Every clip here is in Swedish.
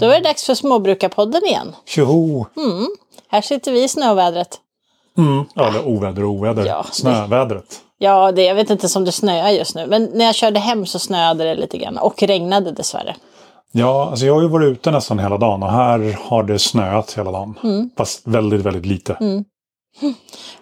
Då är det dags för Småbrukarpodden igen. Tjoho! Här sitter vi i snövädret. Mm. Ja, eller oväder och oväder. Ja, Snövädret. Ja, det, jag vet inte om det snöar just nu. Men när jag körde hem så snöade det lite grann. Och regnade dessvärre. Ja, alltså jag har ju varit ute nästan hela dagen och här har det snöat hela dagen. Mm. Fast väldigt, väldigt lite.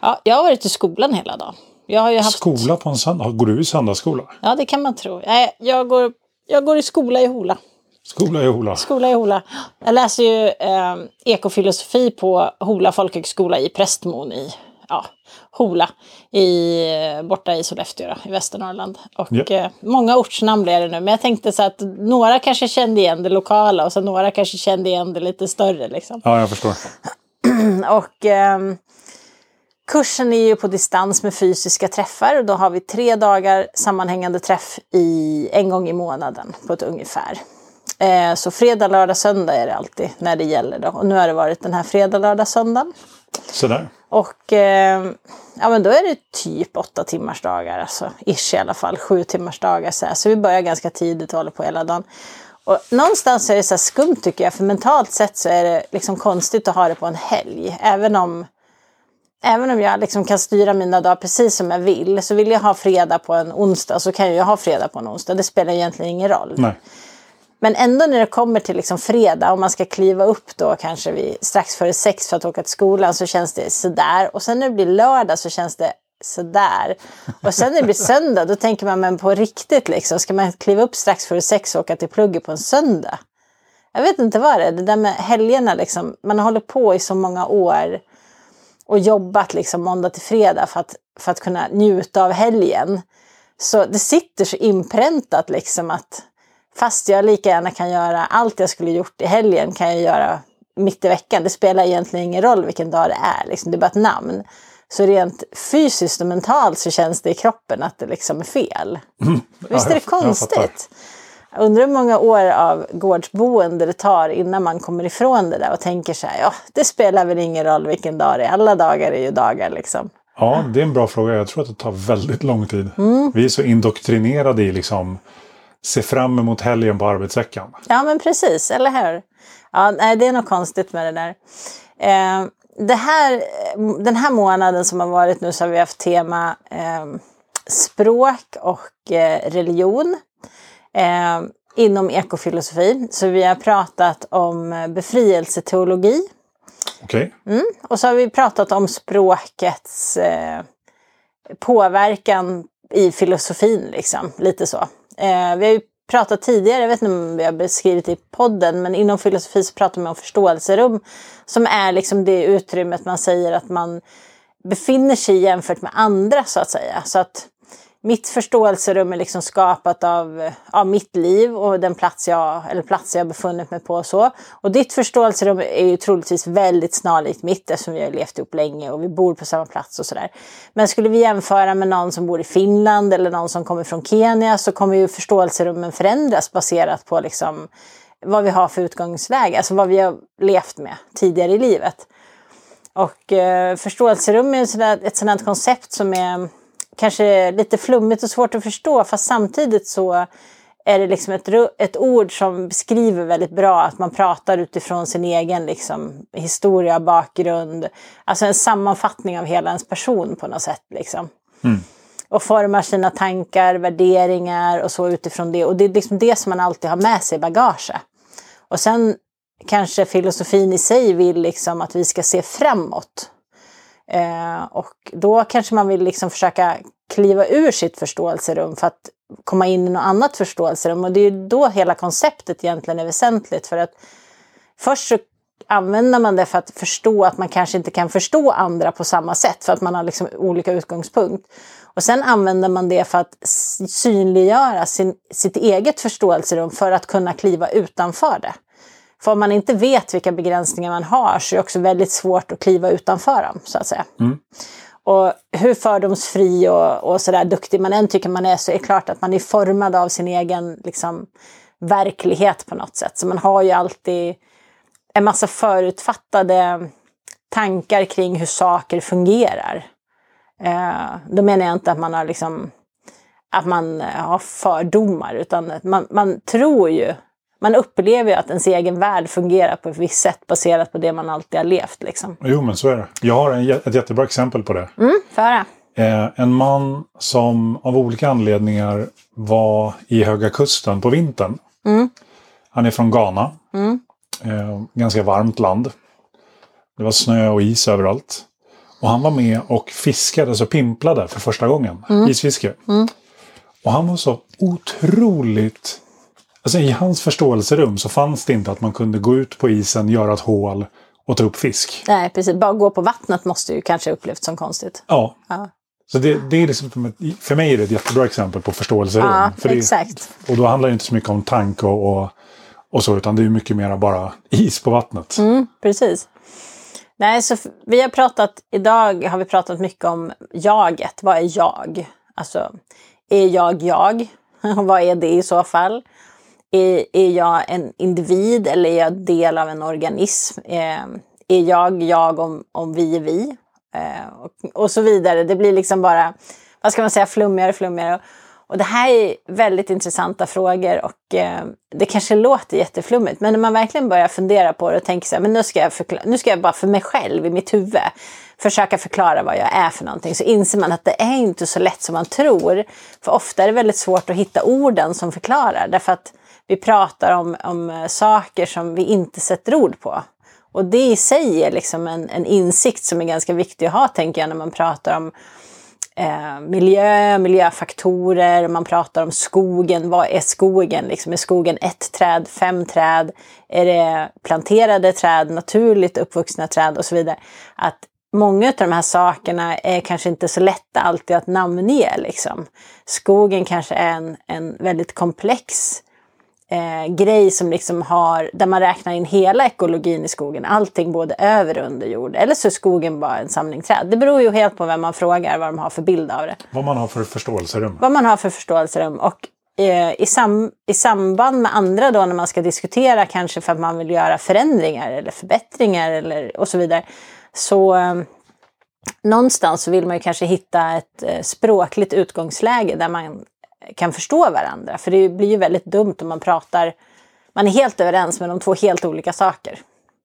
Ja, jag har varit i skolan hela dagen. Jag har ju haft... Skola på en söndag? Går du i söndagsskola? Ja, det kan man tro. Nej, jag går, jag går i skola i Hola. Skola i Hola. Skola i Hola. Jag läser ju eh, ekofilosofi på Hola folkhögskola i Prästmon i ja, Hola. I, eh, borta i Sollefteå då, i Västernorrland. Och Ja. eh, många ortsnamn blir det nu. Men jag tänkte så att några kanske kände igen det lokala och så några kanske kände igen det lite större. Liksom. Ja, jag förstår. Och ehm, kursen är ju på distans med fysiska träffar och då har vi tre dagar sammanhängande träff i, en gång i månaden på ett ungefär. Eh, så fredag, lördag, söndag är det alltid när det gäller då. Och nu har det varit den här fredag, lördag, söndagen. Sådär. Och eh, ja, men då är det typ åtta timmars dagar, alltså ish i alla fall, sju timmars dagar. Så, här. så vi börjar ganska tidigt och håller på hela dagen. Och någonstans är det så skumt tycker jag, för mentalt sett så är det liksom konstigt att ha det på en helg. Även om, även om jag liksom kan styra mina dagar precis som jag vill, så vill jag ha fredag på en onsdag så kan jag ha fredag på en onsdag. Det spelar egentligen ingen roll. Nej. Men ändå när det kommer till liksom fredag och man ska kliva upp då kanske vid, strax före sex för att åka till skolan så känns det sådär. Och sen när det blir lördag så känns det sådär. Och sen när det blir söndag då tänker man men på riktigt liksom. Ska man kliva upp strax före sex och åka till plugget på en söndag? Jag vet inte vad det är. Det där med helgerna liksom. Man har hållit på i så många år och jobbat liksom måndag till fredag för att, för att kunna njuta av helgen. Så det sitter så inpräntat liksom att fast jag lika gärna kan göra allt jag skulle gjort i helgen kan jag göra mitt i veckan. Det spelar egentligen ingen roll vilken dag det är, liksom. det är bara ett namn. Så rent fysiskt och mentalt så känns det i kroppen att det liksom är fel. Visst är det konstigt? Jag undrar hur många år av gårdsboende det tar innan man kommer ifrån det där och tänker så här, ja det spelar väl ingen roll vilken dag det är, alla dagar är ju dagar liksom. Ja, det är en bra fråga. Jag tror att det tar väldigt lång tid. Vi är så indoktrinerade i liksom se fram emot helgen på arbetsveckan. Ja men precis, eller hur? Ja, nej, det är något konstigt med det där. Eh, det här, den här månaden som har varit nu så har vi haft tema eh, språk och eh, religion eh, inom ekofilosofi. Så vi har pratat om eh, befrielseteologi Okej? och så har vi pratat om språkets eh, påverkan i filosofin, liksom. Lite så. Eh, vi har ju pratat tidigare, jag vet inte om vi har beskrivit i podden, men inom filosofi så pratar man om förståelserum som är liksom det utrymmet man säger att man befinner sig i jämfört med andra så att säga. Så att mitt förståelserum är liksom skapat av, av mitt liv och den plats jag, eller plats jag befunnit mig på och så. Och ditt förståelserum är ju troligtvis väldigt snarlikt mitt eftersom vi har levt ihop länge och vi bor på samma plats och sådär. Men skulle vi jämföra med någon som bor i Finland eller någon som kommer från Kenya så kommer ju förståelserummen förändras baserat på liksom vad vi har för utgångsläge, alltså vad vi har levt med tidigare i livet. Och eh, förståelserum är ett sådant koncept som är kanske lite flummigt och svårt att förstå fast samtidigt så är det liksom ett, ett ord som beskriver väldigt bra att man pratar utifrån sin egen liksom, historia, bakgrund. Alltså en sammanfattning av hela ens person på något sätt. Liksom. Och formar sina tankar, värderingar och så utifrån det. Och det är liksom det som man alltid har med sig i bagaget. Och sen kanske filosofin i sig vill liksom att vi ska se framåt. Eh, och då kanske man vill liksom försöka kliva ur sitt förståelserum för att komma in i något annat förståelserum. Och det är ju då hela konceptet egentligen är väsentligt. För att först så använder man det för att förstå att man kanske inte kan förstå andra på samma sätt för att man har liksom olika utgångspunkt. Och sen använder man det för att synliggöra sin, sitt eget förståelserum för att kunna kliva utanför det. För om man inte vet vilka begränsningar man har så är det också väldigt svårt att kliva utanför dem, så att säga. Och hur fördomsfri och, och sådär duktig man än tycker man är så är det klart att man är formad av sin egen liksom, verklighet på något sätt. Så man har ju alltid en massa förutfattade tankar kring hur saker fungerar. Eh, då menar jag inte att man har liksom att man har fördomar utan man, man tror ju man upplever ju att ens egen värld fungerar på ett visst sätt baserat på det man alltid har levt. Liksom. Jo, men så är det. Jag har en, ett jättebra exempel på det. Mm, för Eh, en man som av olika anledningar var i Höga Kusten på vintern. Mm. Han är från Ghana. Mm. Eh, ganska varmt land. Det var snö och is överallt. Och han var med och fiskade, alltså pimplade för första gången. Isfiske. Och han var så otroligt... Alltså i hans förståelserum så fanns det inte att man kunde gå ut på isen, göra ett hål och ta upp fisk. Nej, precis. Bara gå på vattnet måste ju kanske upplevts som konstigt. Ja. Ja. Så det, det är liksom, för mig är det ett jättebra exempel på förståelserum. Ja, för det, exakt. Och då handlar det inte så mycket om tanke och, och, och så, utan det är mycket mer bara is på vattnet. Mm, precis. Nej, så vi har pratat, idag har vi pratat mycket om jaget. Vad är jag? Alltså, är jag jag? Vad är det i så fall? Är, är jag en individ eller är jag del av en organism? Eh, är jag jag om, om vi är vi? Eh, och, och så vidare. Det blir liksom bara, vad ska man säga, flummigare och flummigare. Och det här är väldigt intressanta frågor och eh, det kanske låter jätteflummigt men när man verkligen börjar fundera på det och tänker så här, men nu ska, jag nu ska jag bara för mig själv i mitt huvud försöka förklara vad jag är för någonting så inser man att det är inte så lätt som man tror. För ofta är det väldigt svårt att hitta orden som förklarar därför att vi pratar om, om eh, saker som vi inte sätter ord på. Och det i sig är liksom en, en insikt som är ganska viktig att ha tänker jag när man pratar om eh, miljö, miljöfaktorer, man pratar om skogen. Vad är skogen? Liksom, är skogen ett träd, fem träd? Är det planterade träd, naturligt uppvuxna träd och så vidare? Att många av de här sakerna är kanske inte så lätta alltid att namnge. Liksom. Skogen kanske är en, en väldigt komplex eh, grej som liksom har, där man räknar in hela ekologin i skogen, allting både över och under jord. Eller så är skogen bara en samling träd. Det beror ju helt på vem man frågar vad de har för bild av det. Vad man har för förståelserum. Vad man har för förståelserum. Och eh, i, sam, i samband med andra då när man ska diskutera kanske för att man vill göra förändringar eller förbättringar eller, och så vidare. Så eh, någonstans så vill man ju kanske hitta ett eh, språkligt utgångsläge där man kan förstå varandra. För det blir ju väldigt dumt om man pratar, man är helt överens men om två helt olika saker.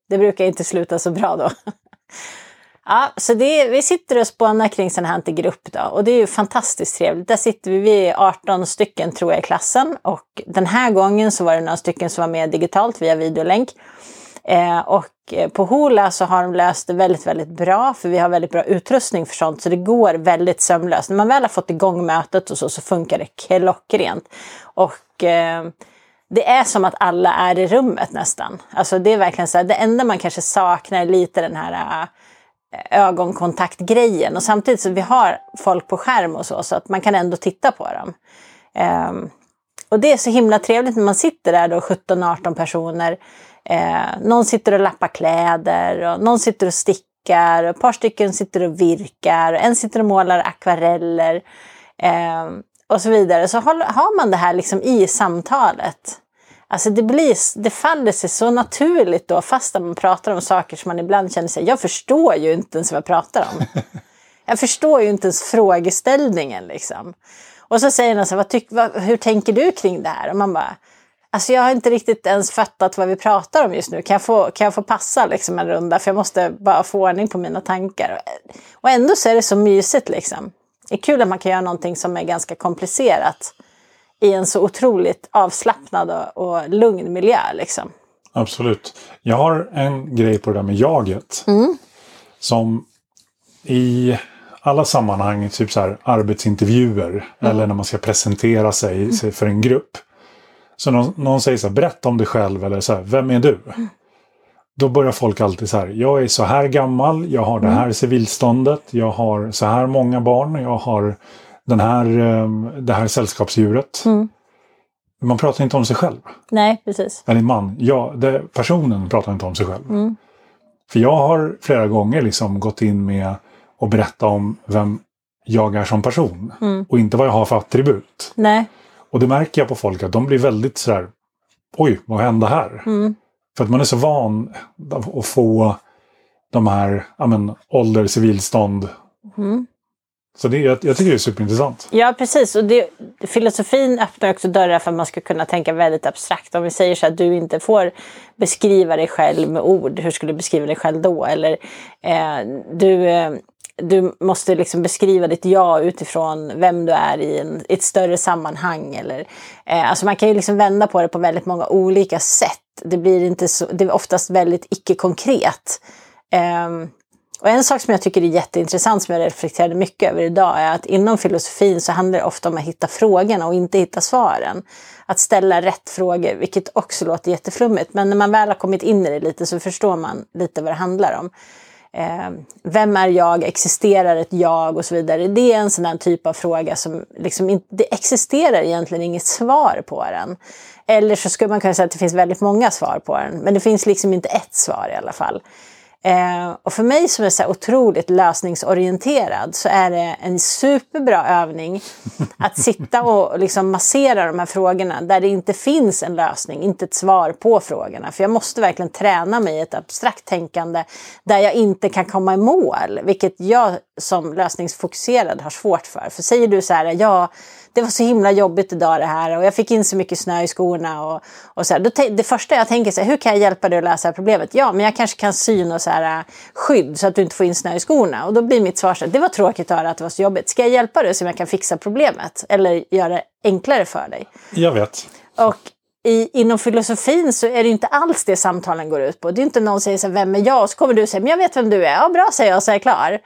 Det brukar inte sluta så bra då. Ja, så det, vi sitter och spånar kring sån här grupp då och det är ju fantastiskt trevligt. Där sitter vi, vi är 18 stycken tror jag i klassen och den här gången så var det några stycken som var med digitalt via videolänk. Eh, och eh, på Hoola så har de löst det väldigt, väldigt bra för vi har väldigt bra utrustning för sånt så det går väldigt sömlöst. När man väl har fått igång mötet och så, så funkar det klockrent. Och eh, det är som att alla är i rummet nästan. Alltså det är verkligen så här, det enda man kanske saknar är lite den här eh, ögonkontaktgrejen. Och samtidigt så vi har folk på skärm och så, så att man kan ändå titta på dem. Ehm, och det är så himla trevligt när man sitter där då 17-18 personer. Eh, någon sitter och lappar kläder och någon sitter och stickar. Och ett par stycken sitter och virkar. Och en sitter och målar akvareller. Eh, och så vidare. Så har, man det här liksom i samtalet. Alltså det, blir, det faller sig så naturligt då fast man pratar om saker som man ibland känner sig, jag förstår ju inte ens vad jag pratar om. Jag förstår ju inte ens frågeställningen liksom. Och så säger någon så här, vad tyck, vad, hur tänker du kring det här? Och man bara, alltså jag har inte riktigt ens fattat vad vi pratar om just nu. Kan jag få, kan jag få passa liksom en runda? För jag måste bara få ordning på mina tankar. Och ändå så är det så mysigt liksom. Det är kul att man kan göra någonting som är ganska komplicerat i en så otroligt avslappnad och, och lugn miljö liksom. Absolut. Jag har en grej på det där med jaget. Som i alla sammanhang, typ så här arbetsintervjuer eller när man ska presentera sig, sig för en grupp. Så någon, någon säger så här, berätta om dig själv eller så här, vem är du? Då börjar folk alltid så här, jag är så här gammal, jag har det här civilståndet, jag har så här många barn, jag har den här, eh, det här sällskapsdjuret. Man pratar inte om sig själv. Nej, precis. Eller man, ja, det, personen pratar inte om sig själv. För jag har flera gånger liksom gått in med och berätta om vem jag är som person. Och inte vad jag har för attribut. Nej, Och det märker jag på folk att de blir väldigt sådär, oj, vad hände här? För att man är så van att få de här, ja men, ålder, civilstånd. Så det, jag, jag tycker det är superintressant. Ja, precis. Och det, filosofin öppnar också dörrar för att man ska kunna tänka väldigt abstrakt. Om vi säger så att du inte får beskriva dig själv med ord, hur skulle du beskriva dig själv då? Eller eh, du, eh, du måste liksom beskriva ditt jag utifrån vem du är i, en, i ett större sammanhang. Eller, eh, alltså man kan ju liksom vända på det på väldigt många olika sätt. Det, blir inte så, det är oftast väldigt icke-konkret. Eh, och en sak som jag tycker är jätteintressant som jag reflekterade mycket över idag är att inom filosofin så handlar det ofta om att hitta frågorna och inte hitta svaren. Att ställa rätt frågor, vilket också låter jätteflummigt. Men när man väl har kommit in i det lite så förstår man lite vad det handlar om. Eh, vem är jag? Existerar ett jag? Och så vidare. Det är en sån där typ av fråga som liksom inte, det existerar egentligen inget svar på den. Eller så skulle man kunna säga att det finns väldigt många svar på den. Men det finns liksom inte ett svar i alla fall. Eh, och för mig som är så otroligt lösningsorienterad så är det en superbra övning att sitta och liksom massera de här frågorna där det inte finns en lösning, inte ett svar på frågorna. För jag måste verkligen träna mig i ett abstrakt tänkande där jag inte kan komma i mål, vilket jag som lösningsfokuserad har svårt för. För säger du så här, ja det var så himla jobbigt idag det här och jag fick in så mycket snö i skorna. Och, och så här. Det första jag tänker är hur kan jag hjälpa dig att lösa problemet? Ja, men jag kanske kan sy något så här, äh, skydd så att du inte får in snö i skorna. Och då blir mitt svar så här, det var tråkigt att höra att det var så jobbigt. Ska jag hjälpa dig så jag kan fixa problemet? Eller göra det enklare för dig? Jag vet. Och i, inom filosofin så är det inte alls det samtalen går ut på. Det är inte någon som säger så här, vem är jag? Och så kommer du säga, men jag vet vem du är. Ja, bra säger jag så är jag klar.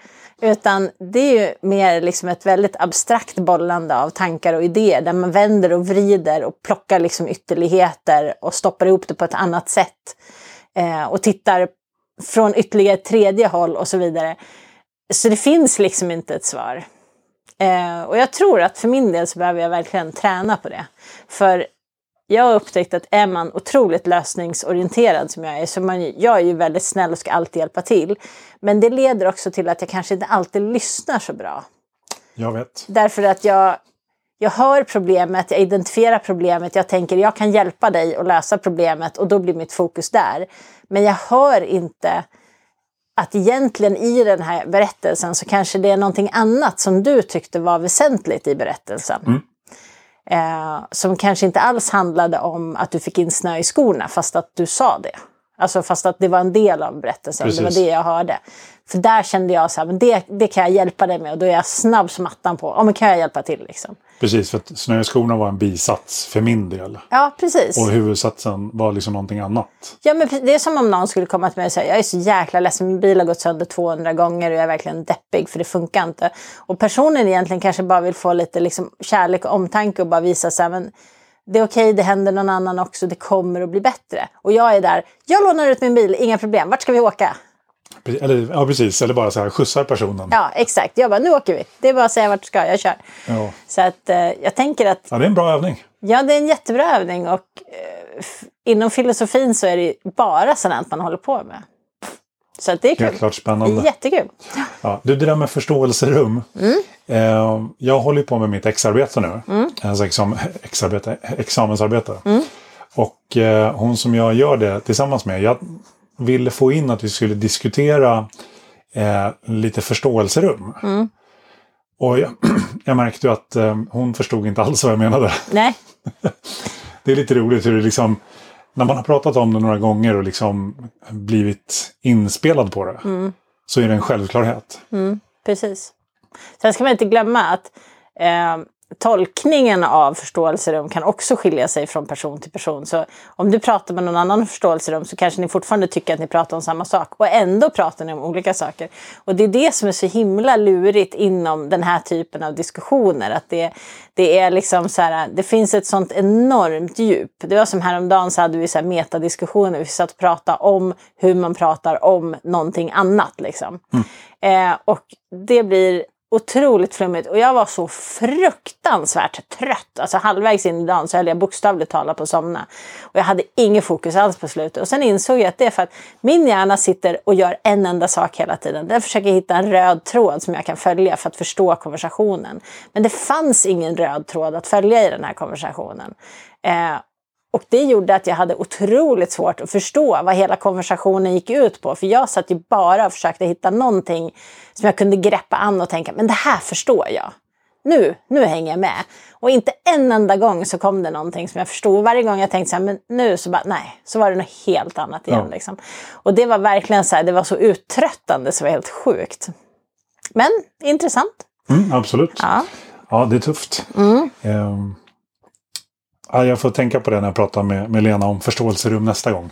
Utan det är ju mer liksom ett väldigt abstrakt bollande av tankar och idéer där man vänder och vrider och plockar liksom ytterligheter och stoppar ihop det på ett annat sätt. Eh, och tittar från ytterligare tredje håll och så vidare. Så det finns liksom inte ett svar. Eh, och jag tror att för min del så behöver jag verkligen träna på det. För jag har upptäckt att är man otroligt lösningsorienterad som jag är, så man, jag är ju väldigt snäll och ska alltid hjälpa till. Men det leder också till att jag kanske inte alltid lyssnar så bra. Jag vet. Därför att jag, jag hör problemet, jag identifierar problemet, jag tänker jag kan hjälpa dig att lösa problemet och då blir mitt fokus där. Men jag hör inte att egentligen i den här berättelsen så kanske det är någonting annat som du tyckte var väsentligt i berättelsen. Mm. Eh, som kanske inte alls handlade om att du fick in snö i skorna fast att du sa det. Alltså fast att det var en del av berättelsen, Precis. det var det jag hörde. För där kände jag så här, men det, det kan jag hjälpa dig med och då är jag snabb som attan på, ja men kan jag hjälpa till liksom. Precis, för att snö i skorna var en bisats för min del. Ja, precis. Och huvudsatsen var liksom någonting annat. Ja, men det är som om någon skulle komma till mig och säga, jag är så jäkla ledsen, min bil har gått sönder 200 gånger och jag är verkligen deppig för det funkar inte. Och personen egentligen kanske bara vill få lite liksom kärlek och omtanke och bara visa så här, men det är okej, det händer någon annan också, det kommer att bli bättre. Och jag är där, jag lånar ut min bil, inga problem, vart ska vi åka? Eller, ja, precis. Eller bara så här, skjutsar personen. Ja, exakt. Jag bara, nu åker vi. Det är bara att säga vart du ska, jag kör. Ja. Så att eh, jag tänker att... Ja, det är en bra övning. Ja, det är en jättebra övning. Och eh, inom filosofin så är det bara sådant man håller på med. Så att det är kul. Helt klart spännande. Jättekul. Ja, du, det där med förståelserum. Mm. Eh, jag håller på med mitt exarbete nu. Mm. Alltså exam, exarbete, examensarbete. Mm. Och eh, hon som jag gör det tillsammans med. Jag ville få in att vi skulle diskutera eh, lite förståelserum. Mm. Och jag, jag märkte att eh, hon förstod inte alls vad jag menade. Nej. det är lite roligt hur det liksom när man har pratat om det några gånger och liksom blivit inspelad på det mm. så är det en självklarhet. Mm, precis. Sen ska man inte glömma att eh, tolkningen av förståelserum kan också skilja sig från person till person. Så om du pratar med någon annan om förståelserum så kanske ni fortfarande tycker att ni pratar om samma sak och ändå pratar ni om olika saker. Och det är det som är så himla lurigt inom den här typen av diskussioner. Att det, det är liksom så här, det finns ett sånt enormt djup. Det var som häromdagen så hade vi så här metadiskussioner. Vi satt och pratade om hur man pratar om någonting annat. Liksom. Mm. Eh, och det blir otroligt flummigt och jag var så fruktansvärt trött. Alltså halvvägs in i dagen så höll jag bokstavligt talat på att somna. Och jag hade inget fokus alls på slutet. Och sen insåg jag att det är för att min hjärna sitter och gör en enda sak hela tiden. Den försöker hitta en röd tråd som jag kan följa för att förstå konversationen. Men det fanns ingen röd tråd att följa i den här konversationen. Eh, och det gjorde att jag hade otroligt svårt att förstå vad hela konversationen gick ut på. För jag satt ju bara och försökte hitta någonting som jag kunde greppa an och tänka, men det här förstår jag. Nu, nu hänger jag med. Och inte en enda gång så kom det någonting som jag förstod. Varje gång jag tänkte så här, men nu så bara, nej, så var det något helt annat igen. Ja. Liksom. Och det var verkligen så här, det var så uttröttande så det var helt sjukt. Men intressant. Mm, absolut. Ja. Ja, det är tufft. Ehm, ja, jag får tänka på det när jag pratar med, med Lena om förståelserum nästa gång.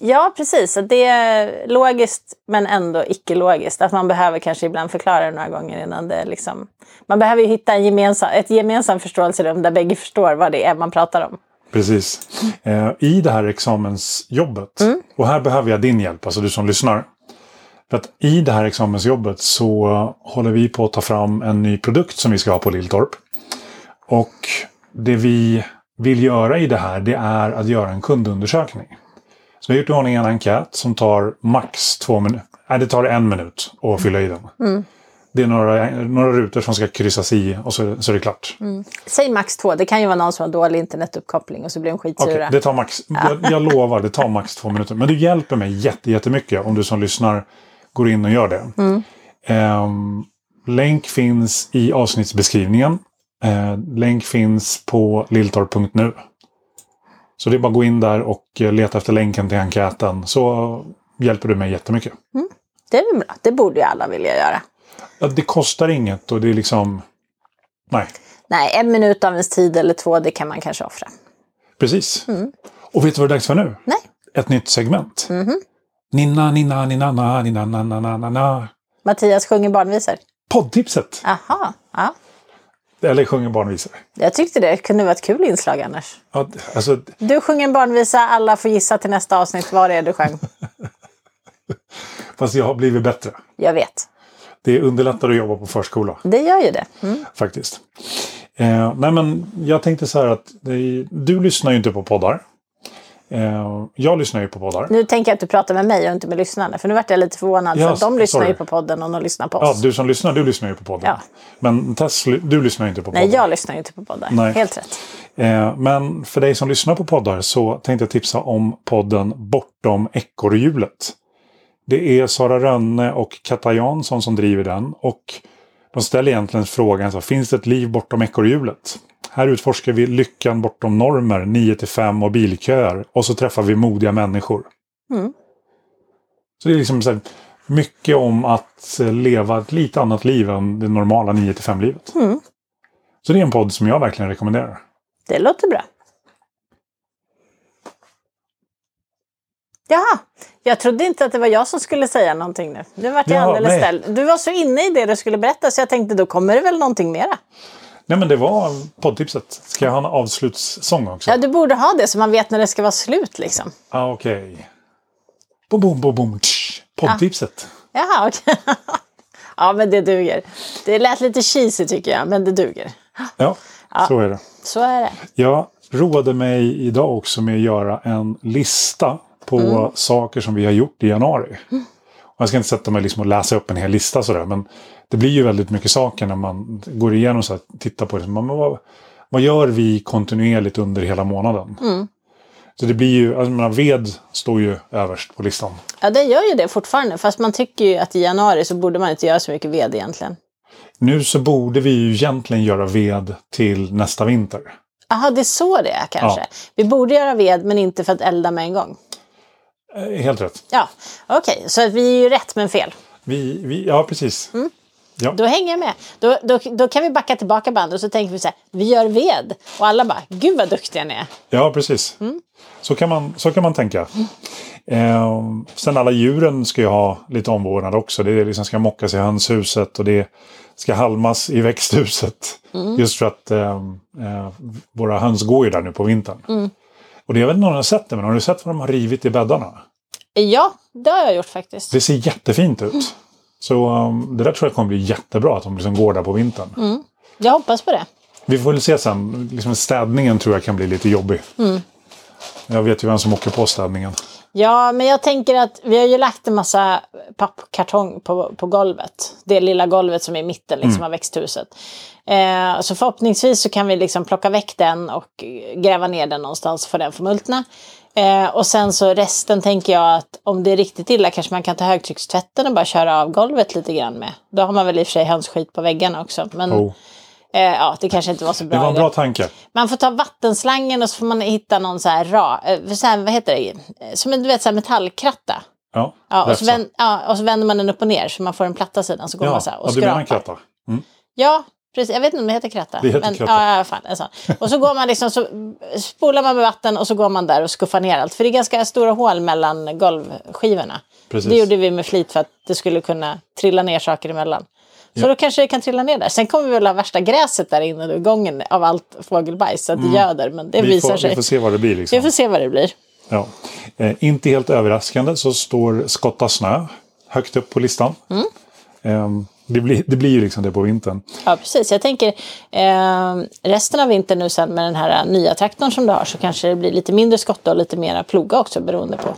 Ja, precis. Det är logiskt men ändå icke-logiskt. Att man behöver kanske ibland förklara det några gånger innan det liksom... Man behöver ju hitta en gemensam, ett gemensamt förståelserum där bägge förstår vad det är man pratar om. Precis. Eh, I det här examensjobbet, och här behöver jag din hjälp, alltså du som lyssnar. För att i det här examensjobbet så håller vi på att ta fram en ny produkt som vi ska ha på Lilltorp. Och det vi vill göra i det här, det är att göra en kundundersökning. Så vi har gjort i ordning en enkät som tar max två minuter. Nej, det tar en minut att fylla i den. Det är några, några rutor som ska kryssas i och så, så är det klart. Säg max två. Det kan ju vara någon som har dålig internetuppkoppling och så blir de skitsura. det tar max, jag, jag lovar, det tar max två minuter. Men du hjälper mig jätte, jättemycket om du som lyssnar går in och gör det. Ehm, länk finns i avsnittsbeskrivningen. Eh, länk finns på lilltorp.nu. Så det är bara att gå in där och eh, leta efter länken till enkäten så hjälper du mig jättemycket. Det är väl bra. Det borde ju alla vilja göra. Ja, det kostar inget och det är liksom... Nej, Nej, en minut av ens tid eller två, det kan man kanske offra. precis. Och vet du vad det är dags för nu? Nej. Ett nytt segment. Ninna, ninna, ninna, na, ninna, na, na, na, na, na. Mattias sjunger barnvisor. Poddtipset! Aha, ja. Eller sjunger barnvisor. Jag tyckte det kunde vara ett kul inslag annars. Ja, alltså, Du sjunger en barnvisa, alla får gissa till nästa avsnitt vad det är du sjöng. fast jag har blivit bättre. Jag vet. Det underlättar att jobba på förskola, Det gör ju det. Mm. faktiskt. Eh, nej, men jag tänkte så här att det, du lyssnar ju inte på poddar. Eh, jag lyssnar ju på poddar. Nu tänker jag att du pratar med mig och inte med lyssnarna. För nu vart jag lite förvånad. Ja, för att de lyssnar sorry. ju på podden och de lyssnar på Ja, oss. du som lyssnar, du lyssnar ju på podden. Ja. Men Tess, du lyssnar ju inte på Nej, podden. jag lyssnar ju inte på poddar. Nej. Helt rätt. Eh, men för dig som lyssnar på poddar så tänkte jag tipsa om podden Bortom ekorrhjulet. Det är Sara Rönne och Katta Jansson som driver den. Och de ställer egentligen frågan, så, finns det ett liv bortom ekorrhjulet? Här utforskar vi lyckan bortom normer, 9-5 och bilköer. Och så träffar vi modiga människor. Mm. Så det är liksom så här, mycket om att leva ett lite annat liv än det normala 9-5-livet. Mm. Så det är en podd som jag verkligen rekommenderar. Det låter bra. Jaha, jag trodde inte att det var jag som skulle säga någonting nu. Nu vart jag Ja, alldeles nej. ställd. Du var så inne i det du skulle berätta så jag tänkte då kommer det väl någonting mera. Nej men det var poddtipset. Ska jag ha en avslutssång också? Ja, du borde ha det så man vet när det ska vara slut liksom. Ah, Okej. Boom, boom, boom, boom. tsch. Poddtipset. Jaha, okej. ja, men det duger. Det lät lite cheesy tycker jag, men det duger. Ja, så är det. Så är det. Jag roade mig idag också med att göra en lista på Mm. saker som vi har gjort i januari. Och jag ska inte sätta mig liksom och läsa upp en hel lista sådär, men det blir ju väldigt mycket saker när man går igenom här, tittar på det. Men vad, vad gör vi kontinuerligt under hela månaden? Mm. Så det blir ju, alltså, menar, ved står ju överst på listan. Ja, det gör ju det fortfarande. Fast man tycker ju att i januari så borde man inte göra så mycket ved egentligen. Nu så borde vi ju egentligen göra ved till nästa vinter. Jaha, det är så det är kanske. Ja. Vi borde göra ved men inte för att elda med en gång. Eh, Helt rätt. Ja, okej. Så att vi är ju rätt men fel. Vi, vi, ja, precis. Mm. Ja. Då hänger jag med. Då, då, då kan vi backa tillbaka bandet och så tänker vi så här, vi gör ved. Och alla bara, gud vad duktiga ni är. ja, precis. Mm. Så, kan man, så kan man tänka. Eh, sen alla djuren ska ju ha lite omvårdnad också. Det liksom ska mockas i hönshuset och det ska halmas i växthuset. Mm. Just för att eh, eh, våra höns går ju där nu på vintern. Och det inte om du har sett det, men har du sett vad de har rivit i bäddarna? Ja, det har jag gjort faktiskt. Det ser jättefint ut. Så um, det där tror jag kommer bli jättebra att de liksom går där på vintern. Mm. Jag hoppas på det. Vi får väl se sen. Liksom städningen tror jag kan bli lite jobbig. Mm. Jag vet ju vem som åker på städningen. Ja, men jag tänker att vi har ju lagt en massa pappkartong på, på golvet. Det lilla golvet som är i mitten liksom, Mm. av växthuset. Eh, så förhoppningsvis så kan vi liksom plocka väck den och gräva ner den någonstans för den förmultna. Eh, och sen så resten tänker jag att om det är riktigt illa kanske man kan ta högtryckstvätten och bara köra av golvet lite grann med. Då har man väl i och för sig hönsskit på väggarna också. Men Oh. Eh, ja, det kanske inte var så bra. Det var en bra tanke. Man får ta vattenslangen och så får man hitta någon så här, ra, eh, så här vad heter det, Eh, som en du vet, så här metallkratta. Ja, Ja, och, så så. vänd, ja, och så vänder man den upp och ner så man får den platta sidan. Så går Ja, man så här och ja, du menar skrapar. kratta? Mm. Ja, precis. Jag vet inte om det heter kratta. Det heter men, kratta. Ja, fan, sån. Och så går man liksom, så spolar man med vatten och så går man där och skuffar ner allt. För det är ganska stora hål mellan golvskivorna. Precis. Det gjorde vi med flit för att det skulle kunna trilla ner saker emellan. Så Ja. då kanske det kan trilla ner där. Sen kommer vi väl ha värsta gräset där inne i gången av allt fågelbajs. Så att det göder. Men det Mm. Vi visar får, sig. vi får se vad det blir. Liksom. Vi får se vad det blir. Ja. Eh, inte helt överraskande så står skotta snö högt upp på listan. Mm. Eh, det, blir, det blir ju liksom det på vintern. Ja, precis. Jag tänker eh, resten av vintern nu sen med den här nya traktorn som du har så kanske det blir lite mindre skotta och lite mera ploga också beroende på.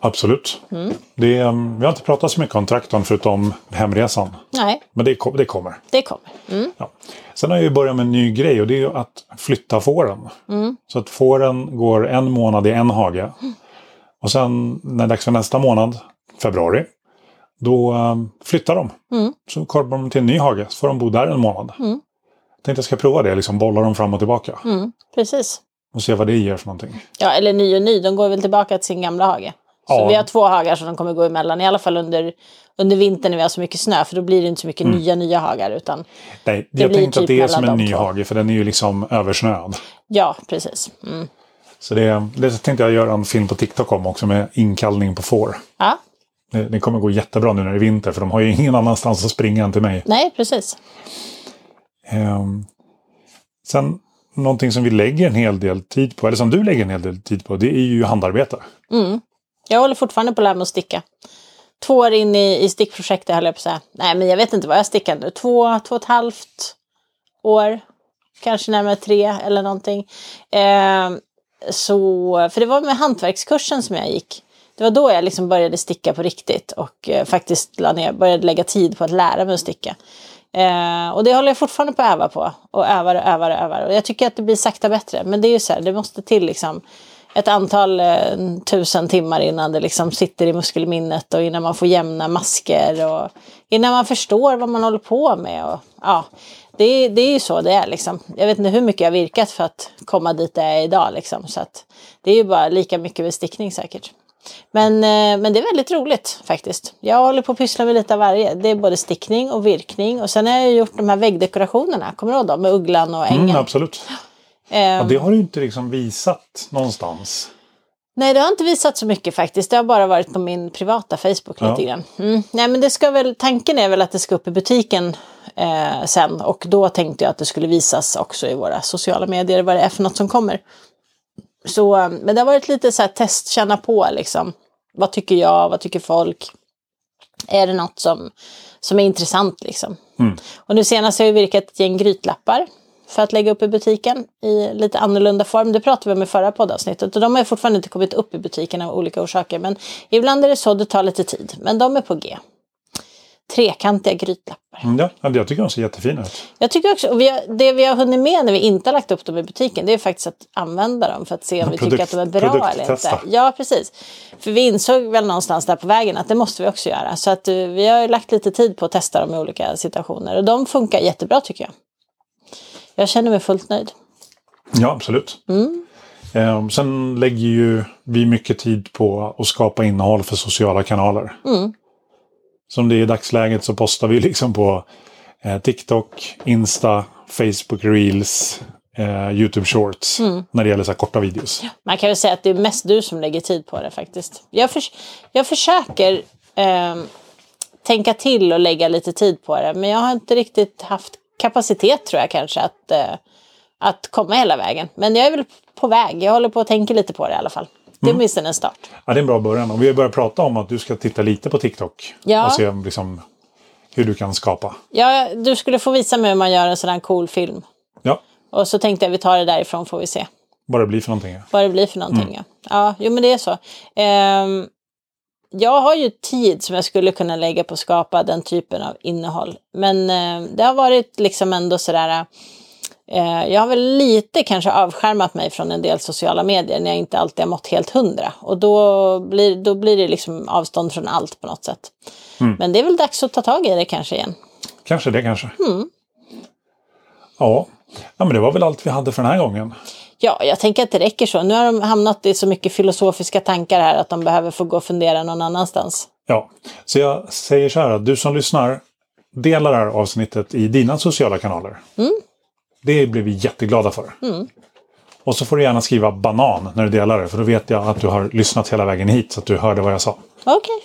Absolut. Mm. Det, eh, vi har inte pratat så mycket om traktorn förutom hemresan. Nej, Men det, det kommer. det kommer. Mm. Ja. Sen har jag ju börjat med en ny grej och det är ju att flytta fåren. Mm. Så att fåren går en månad i en hage. Och sen när det är dags för nästa månad, februari, då eh, flyttar de. Mm. Så kommer de till en ny hage, så får de bo där en månad. Mm. Jag tänkte jag ska prova det, liksom bolla dem fram och tillbaka. Mm, precis. Och se vad det ger för någonting. Ja, eller ny och ny. De går väl tillbaka till sin gamla hage. Så Ja. vi har två hagar som de kommer gå emellan. I alla fall under, under vintern när vi har så mycket snö. För då blir det inte så mycket nya, nya hagar. Utan Nej, Det jag blir tänkte att typ det är som en ny två. hage, för den är ju liksom översnöad. ja, precis. Mm. Så det, det tänkte jag göra en film på TikTok om också med inkallning på får. Ja, Det, det kommer gå jättebra nu när det är vinter, för de har ju ingen annanstans att springa än till mig. nej, precis. Ehm, sen någonting som vi lägger en hel del tid på, eller som du lägger en hel del tid på, det är ju handarbete. Mm. Jag håller fortfarande på att lära mig att sticka. Två år in i, i stickprojektet höll jag på att säga. Nej, men jag vet inte vad jag stickar nu. Två, två och ett halvt år. Kanske närmare tre eller någonting. Eh, så, för det var med hantverkskursen som jag gick. Det var då jag liksom började sticka på riktigt och eh, faktiskt la ner, började lägga tid på att lära mig att sticka. Eh, och det håller jag fortfarande på att öva på. Och övar och övar och övar. Och jag tycker att det blir sakta bättre. Men det är ju så här, det måste till liksom ett antal eh, tusen timmar innan det liksom sitter i muskelminnet och innan man får jämna masker och innan man förstår vad man håller på med. Och, ja, det, är- det är ju så det är liksom. Jag vet inte hur mycket jag har virkat för att komma dit jag är idag liksom. Så att det är ju bara lika mycket vid stickning säkert. Men, eh, men det är väldigt roligt faktiskt. Jag håller på att pyssla med lite av varje. Det är både stickning och virkning. Och sen har jag gjort de här väggdekorationerna. Kommer du ihåg dem? Med ugglan och ängen. Mm, absolut. Ja, det har du inte liksom visat någonstans. Nej, det har inte visat så mycket faktiskt. Det har bara varit på min privata Facebook Ja. lite grann. Mm. Nej, men det ska väl, tanken är väl att det ska upp i butiken eh, sen. Och då tänkte jag att det skulle visas också i våra sociala medier vad det är för något som kommer. Så, eh, men det har varit lite så här test, känna på liksom. Vad tycker jag? Vad tycker folk? Är det något som, som är intressant liksom? Mm. Och nu senast har jag virkat ett gäng grytlappar för att lägga upp i butiken i lite annorlunda form. Det pratade vi om i förra poddavsnittet och de har fortfarande inte kommit upp i butiken av olika orsaker. Men ibland är det så, det tar lite tid. Men de är på G. Trekantiga grytlappar. Mm, ja, ja, jag tycker de ser jättefina ut. Jag tycker också, och vi har, det vi har hunnit med när vi inte har lagt upp dem i butiken det är faktiskt att använda dem för att se om vi tycker att de är bra eller inte. Ja, precis. För vi insåg väl någonstans där på vägen att det måste vi också göra. Så att eh, vi har lagt lite tid på att testa dem i olika situationer och de funkar jättebra tycker jag. Jag känner mig fullt nöjd. Ja, absolut. Mm. Sen lägger ju vi mycket tid på att skapa innehåll för sociala kanaler. Mm. Som det är i dagsläget så postar vi liksom på eh, TikTok, Insta, Facebook Reels, eh, YouTube Shorts. Mm. När det gäller så korta videos. Man kan väl säga att det är mest du som lägger tid på det faktiskt. Jag, förs- jag försöker ehm, tänka till och lägga lite tid på det. Men jag har inte riktigt haft kapacitet tror jag kanske att, eh, att komma hela vägen. Men jag är väl på väg. Jag håller på att tänka lite på det i alla fall. Det är åtminstone en start. Ja, det är en bra början. Och vi har börjat prata om att du ska titta lite på TikTok. Ja. Och se liksom, hur du kan skapa. Ja, du skulle få visa mig hur man gör en sån här cool film. Ja, Och så tänkte jag vi tar det därifrån får vi se. Vad det blir för någonting. ja. vad det blir för någonting. Ja, ja jo, men det är så. Ehm, jag har ju tid som jag skulle kunna lägga på att skapa den typen av innehåll. Men eh, det har varit liksom ändå sådär... Eh, jag har väl lite kanske avskärmat mig från en del sociala medier när jag inte alltid har mått helt hundra. Och då blir, då blir det liksom avstånd från allt på något sätt. Men det är väl dags att ta tag i det kanske igen. Kanske det kanske. Ja. ja, men det var väl allt vi hade för den här gången. Ja, jag tänker att det räcker så. Nu har de hamnat i så mycket filosofiska tankar här att de behöver få gå och fundera någon annanstans. Ja, så jag säger så här att du som lyssnar, dela det här avsnittet i dina sociala kanaler. Det blir vi jätteglada för. Och så får du gärna skriva banan när du delar det, för då vet jag att du har lyssnat hela vägen hit så att du hörde vad jag sa. Okej.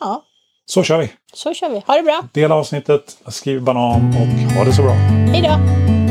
Ja, Så kör vi! så kör vi. Ha det bra. Dela avsnittet, skriv banan och ha det så bra! Hej då!